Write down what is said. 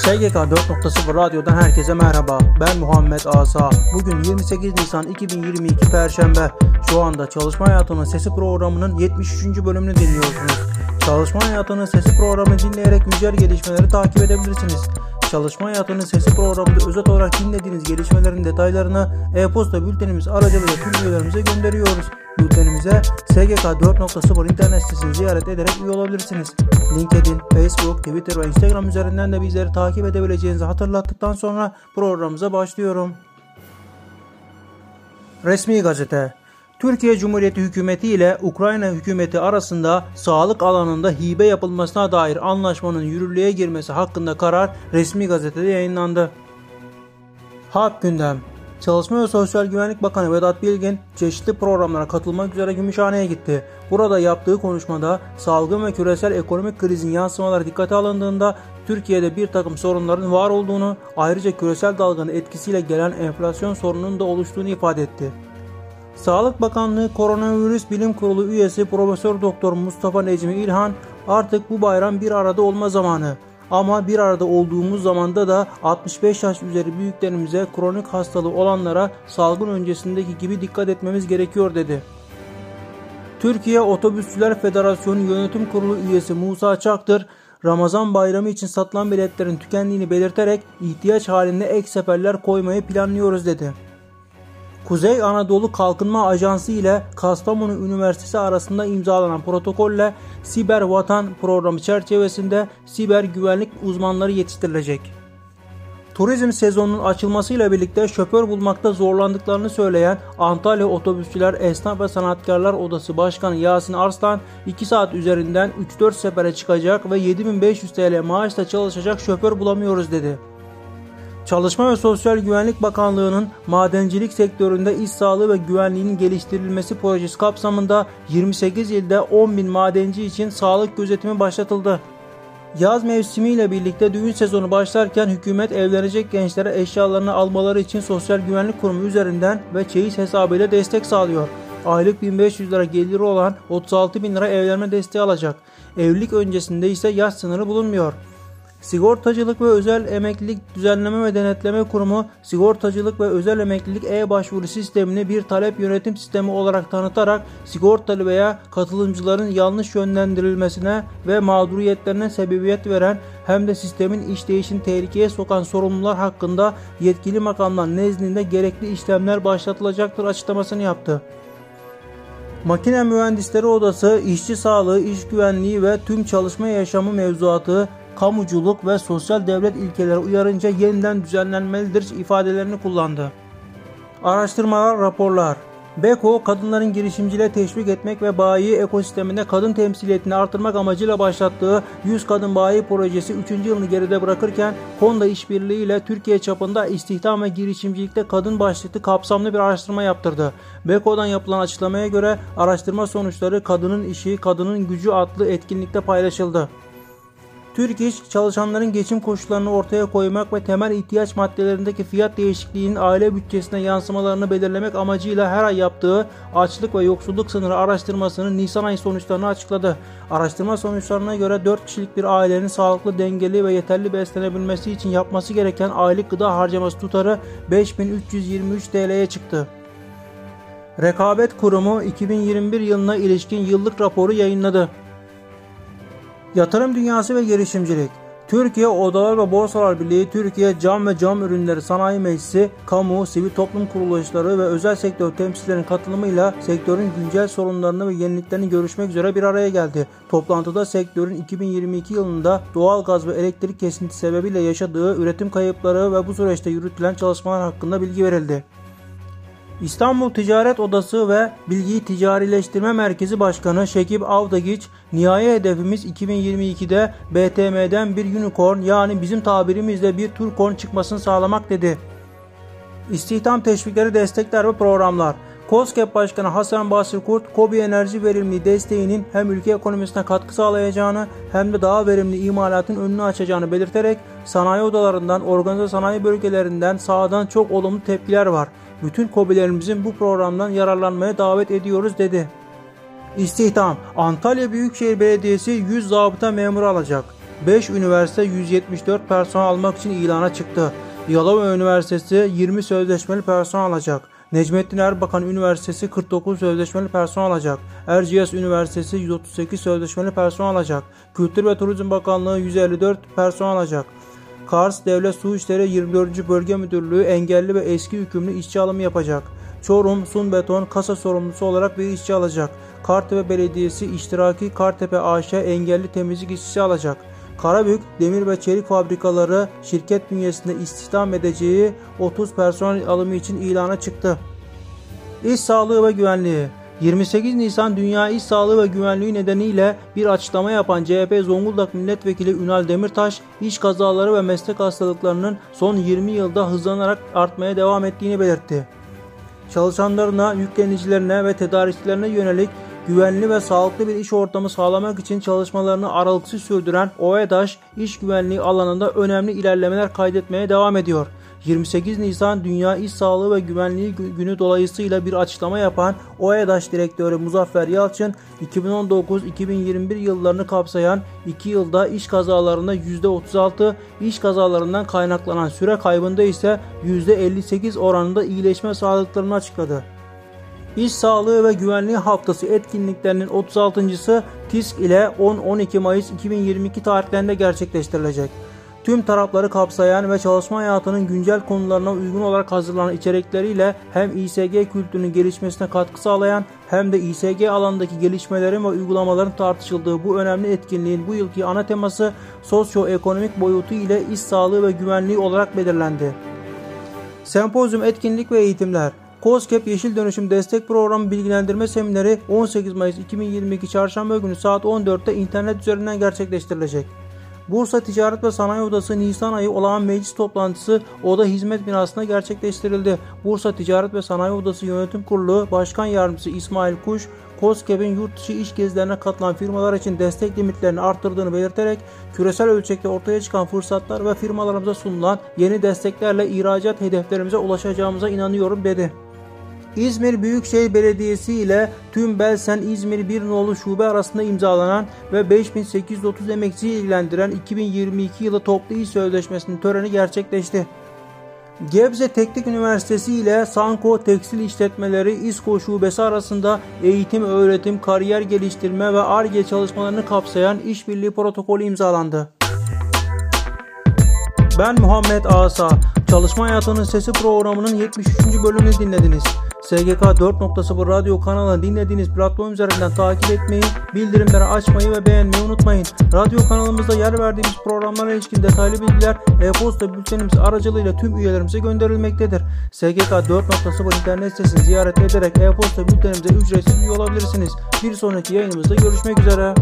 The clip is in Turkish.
SGK 4.0 Radyo'dan herkese merhaba. Ben Muhammed Asa. Bugün 28 Nisan 2022 Perşembe. Şu anda Çalışma Hayatının Sesi programının 73. bölümünü dinliyorsunuz. Çalışma Hayatının Sesi programını dinleyerek güncel gelişmeleri takip edebilirsiniz. Çalışma Hayatının Sesi programında özet olarak dinlediğiniz gelişmelerin detaylarını e-posta bültenimiz aracılığıyla tüm üyelerimize gönderiyoruz. Bültenimize SGK 4.0 internet sitesini ziyaret ederek üye olabilirsiniz. LinkedIn, Facebook, Twitter ve Instagram üzerinden de bizleri takip edebileceğinizi hatırlattıktan sonra programımıza başlıyorum. Resmi Gazete Türkiye Cumhuriyeti Hükümeti ile Ukrayna Hükümeti arasında sağlık alanında hibe yapılmasına dair anlaşmanın yürürlüğe girmesi hakkında karar resmi gazetede yayınlandı. Halk gündem Çalışma ve Sosyal Güvenlik Bakanı Vedat Bilgin çeşitli programlara katılmak üzere Gümüşhane'ye gitti. Burada yaptığı konuşmada salgın ve küresel ekonomik krizin yansımaları dikkate alındığında Türkiye'de bir takım sorunların var olduğunu, ayrıca küresel dalganın etkisiyle gelen enflasyon sorununun da oluştuğunu ifade etti. Sağlık Bakanlığı Koronavirüs Bilim Kurulu üyesi Profesör Doktor Mustafa Necmi İlhan artık bu bayram bir arada olma zamanı. Ama bir arada olduğumuz zamanda da 65 yaş üzeri büyüklerimize kronik hastalığı olanlara salgın öncesindeki gibi dikkat etmemiz gerekiyor dedi. Türkiye Otobüsçüler Federasyonu Yönetim Kurulu üyesi Musa Çaktır, Ramazan bayramı için satılan biletlerin tükendiğini belirterek ihtiyaç halinde ek seferler koymayı planlıyoruz dedi. Kuzey Anadolu Kalkınma Ajansı ile Kastamonu Üniversitesi arasında imzalanan protokolle Siber Vatan programı çerçevesinde siber güvenlik uzmanları yetiştirilecek. Turizm sezonunun açılmasıyla birlikte şoför bulmakta zorlandıklarını söyleyen Antalya Otobüsçüler Esnaf ve Sanatkarlar Odası Başkanı Yasin Arslan 2 saat üzerinden 3-4 sefere çıkacak ve 7500 TL maaşla çalışacak şoför bulamıyoruz dedi. Çalışma ve Sosyal Güvenlik Bakanlığı'nın madencilik sektöründe iş sağlığı ve güvenliğinin geliştirilmesi projesi kapsamında 28 ilde 10 bin madenci için sağlık gözetimi başlatıldı. Yaz mevsimiyle birlikte düğün sezonu başlarken hükümet evlenecek gençlere eşyalarını almaları için Sosyal Güvenlik Kurumu üzerinden ve çeyiz hesabıyla destek sağlıyor. Aylık 1500 lira geliri olan 36 bin lira evlenme desteği alacak. Evlilik öncesinde ise yaş sınırı bulunmuyor. Sigortacılık ve Özel Emeklilik Düzenleme ve Denetleme Kurumu sigortacılık ve özel emeklilik e-başvuru sistemini bir talep yönetim sistemi olarak tanıtarak sigortalı veya katılımcıların yanlış yönlendirilmesine ve mağduriyetlerine sebebiyet veren hem de sistemin işleyişini tehlikeye sokan sorumlular hakkında yetkili makamlar nezdinde gerekli işlemler başlatılacaktır açıklamasını yaptı. Makine Mühendisleri Odası, işçi sağlığı, iş güvenliği ve tüm çalışma yaşamı mevzuatı kamuculuk ve sosyal devlet ilkeleri uyarınca yeniden düzenlenmelidir ifadelerini kullandı. Araştırmalar, raporlar Beko, kadınların girişimciliğe teşvik etmek ve bayi ekosisteminde kadın temsiliyetini artırmak amacıyla başlattığı 100 Kadın Bayi Projesi 3. yılını geride bırakırken Honda işbirliği ile Türkiye çapında istihdam ve girişimcilikte kadın başlıklı kapsamlı bir araştırma yaptırdı. Beko'dan yapılan açıklamaya göre araştırma sonuçları Kadının İşi, Kadının Gücü adlı etkinlikte paylaşıldı. Türk İş, çalışanların geçim koşullarını ortaya koymak ve temel ihtiyaç maddelerindeki fiyat değişikliğinin aile bütçesine yansımalarını belirlemek amacıyla her ay yaptığı açlık ve yoksulluk sınırı araştırmasının Nisan ayı sonuçlarını açıkladı. Araştırma sonuçlarına göre 4 kişilik bir ailenin sağlıklı, dengeli ve yeterli beslenebilmesi için yapması gereken aylık gıda harcaması tutarı 5323 TL'ye çıktı. Rekabet Kurumu 2021 yılına ilişkin yıllık raporu yayınladı. Yatırım dünyası ve girişimcilik Türkiye Odalar ve Borsalar Birliği, Türkiye Cam ve Cam Ürünleri Sanayi Meclisi, kamu, sivil toplum kuruluşları ve özel sektör temsilcilerinin katılımıyla sektörün güncel sorunlarını ve yeniliklerini görüşmek üzere bir araya geldi. Toplantıda sektörün 2022 yılında doğal gaz ve elektrik kesintisi sebebiyle yaşadığı üretim kayıpları ve bu süreçte yürütülen çalışmalar hakkında bilgi verildi. İstanbul Ticaret Odası ve Bilgiyi Ticarileştirme Merkezi Başkanı Şekip Avdagiç, nihai hedefimiz 2022'de BTM'den bir unicorn yani bizim tabirimizle bir turkorn çıkmasını sağlamak dedi. İstihdam teşvikleri, destekler ve programlar. COSGAP Başkanı Hasan Basri Kurt, KOBİ enerji verimli desteğinin hem ülke ekonomisine katkı sağlayacağını hem de daha verimli imalatın önünü açacağını belirterek sanayi odalarından, organize sanayi bölgelerinden sağdan çok olumlu tepkiler var. Bütün KOBİ'lerimizin bu programdan yararlanmaya davet ediyoruz dedi. İstihdam Antalya Büyükşehir Belediyesi 100 zabıta memuru alacak. 5 üniversite 174 personel almak için ilana çıktı. Yalova Üniversitesi 20 sözleşmeli personel alacak. Necmettin Erbakan Üniversitesi 49 sözleşmeli personel alacak. Erciyes Üniversitesi 138 sözleşmeli personel alacak. Kültür ve Turizm Bakanlığı 154 personel alacak. Kars Devlet Su İşleri 24. Bölge Müdürlüğü engelli ve eski hükümlü işçi alımı yapacak. Çorum Sun Beton kasa sorumlusu olarak bir işçi alacak. Kartepe Belediyesi iştiraki Kartepe AŞ engelli temizlik işçisi alacak. Karabük Demir ve Çelik Fabrikaları şirket bünyesinde istihdam edeceği 30 personel alımı için ilana çıktı. İş sağlığı ve güvenliği 28 Nisan Dünya İş Sağlığı ve Güvenliği nedeniyle bir açıklama yapan CHP Zonguldak Milletvekili Ünal Demirtaş, iş kazaları ve meslek hastalıklarının son 20 yılda hızlanarak artmaya devam ettiğini belirtti. Çalışanlarına, yüklenicilerine ve tedarikçilerine yönelik güvenli ve sağlıklı bir iş ortamı sağlamak için çalışmalarını aralıksız sürdüren OEDAŞ, iş güvenliği alanında önemli ilerlemeler kaydetmeye devam ediyor. 28 Nisan Dünya İş Sağlığı ve Güvenliği Günü dolayısıyla bir açıklama yapan OEDAŞ Direktörü Muzaffer Yalçın, 2019-2021 yıllarını kapsayan 2 yılda iş kazalarında %36, iş kazalarından kaynaklanan süre kaybında ise %58 oranında iyileşme sağladıklarını açıkladı. İş Sağlığı ve Güvenliği Haftası etkinliklerinin 36.sı TİSK ile 10-12 Mayıs 2022 tarihlerinde gerçekleştirilecek. Tüm tarafları kapsayan ve çalışma hayatının güncel konularına uygun olarak hazırlanan içerikleriyle hem İSG kültürünün gelişmesine katkı sağlayan hem de İSG alandaki gelişmelerin ve uygulamaların tartışıldığı bu önemli etkinliğin bu yılki ana teması sosyoekonomik boyutu ile iş sağlığı ve güvenliği olarak belirlendi. Sempozyum etkinlik ve eğitimler COSGAP Yeşil Dönüşüm Destek Programı Bilgilendirme Semineri 18 Mayıs 2022 Çarşamba günü saat 14'te internet üzerinden gerçekleştirilecek. Bursa Ticaret ve Sanayi Odası Nisan ayı olağan meclis toplantısı Oda Hizmet Binası'nda gerçekleştirildi. Bursa Ticaret ve Sanayi Odası Yönetim Kurulu Başkan Yardımcısı İsmail Kuş, COSGAP'in yurt dışı iş gezilerine katılan firmalar için destek limitlerini arttırdığını belirterek küresel ölçekte ortaya çıkan fırsatlar ve firmalarımıza sunulan yeni desteklerle ihracat hedeflerimize ulaşacağımıza inanıyorum dedi. İzmir Büyükşehir Belediyesi ile tüm Belsen İzmir bir nolu şube arasında imzalanan ve 5830 emekçiyi ilgilendiren 2022 yılı toplu iş sözleşmesinin töreni gerçekleşti. Gebze Teknik Üniversitesi ile Sanko Tekstil İşletmeleri İSKO Şubesi arasında eğitim, öğretim, kariyer geliştirme ve ARGE çalışmalarını kapsayan işbirliği protokolü imzalandı. Ben Muhammed Asa. Çalışma Hayatının Sesi programının 73. bölümünü dinlediniz. SGK 4.0 radyo kanalını dinlediğiniz platform üzerinden takip etmeyi, bildirimleri açmayı ve beğenmeyi unutmayın. Radyo kanalımızda yer verdiğimiz programlara ilişkin detaylı bilgiler e-posta bültenimiz aracılığıyla tüm üyelerimize gönderilmektedir. SGK 4.0 internet sitesini ziyaret ederek e-posta bültenimize ücretsiz üye olabilirsiniz. Bir sonraki yayınımızda görüşmek üzere.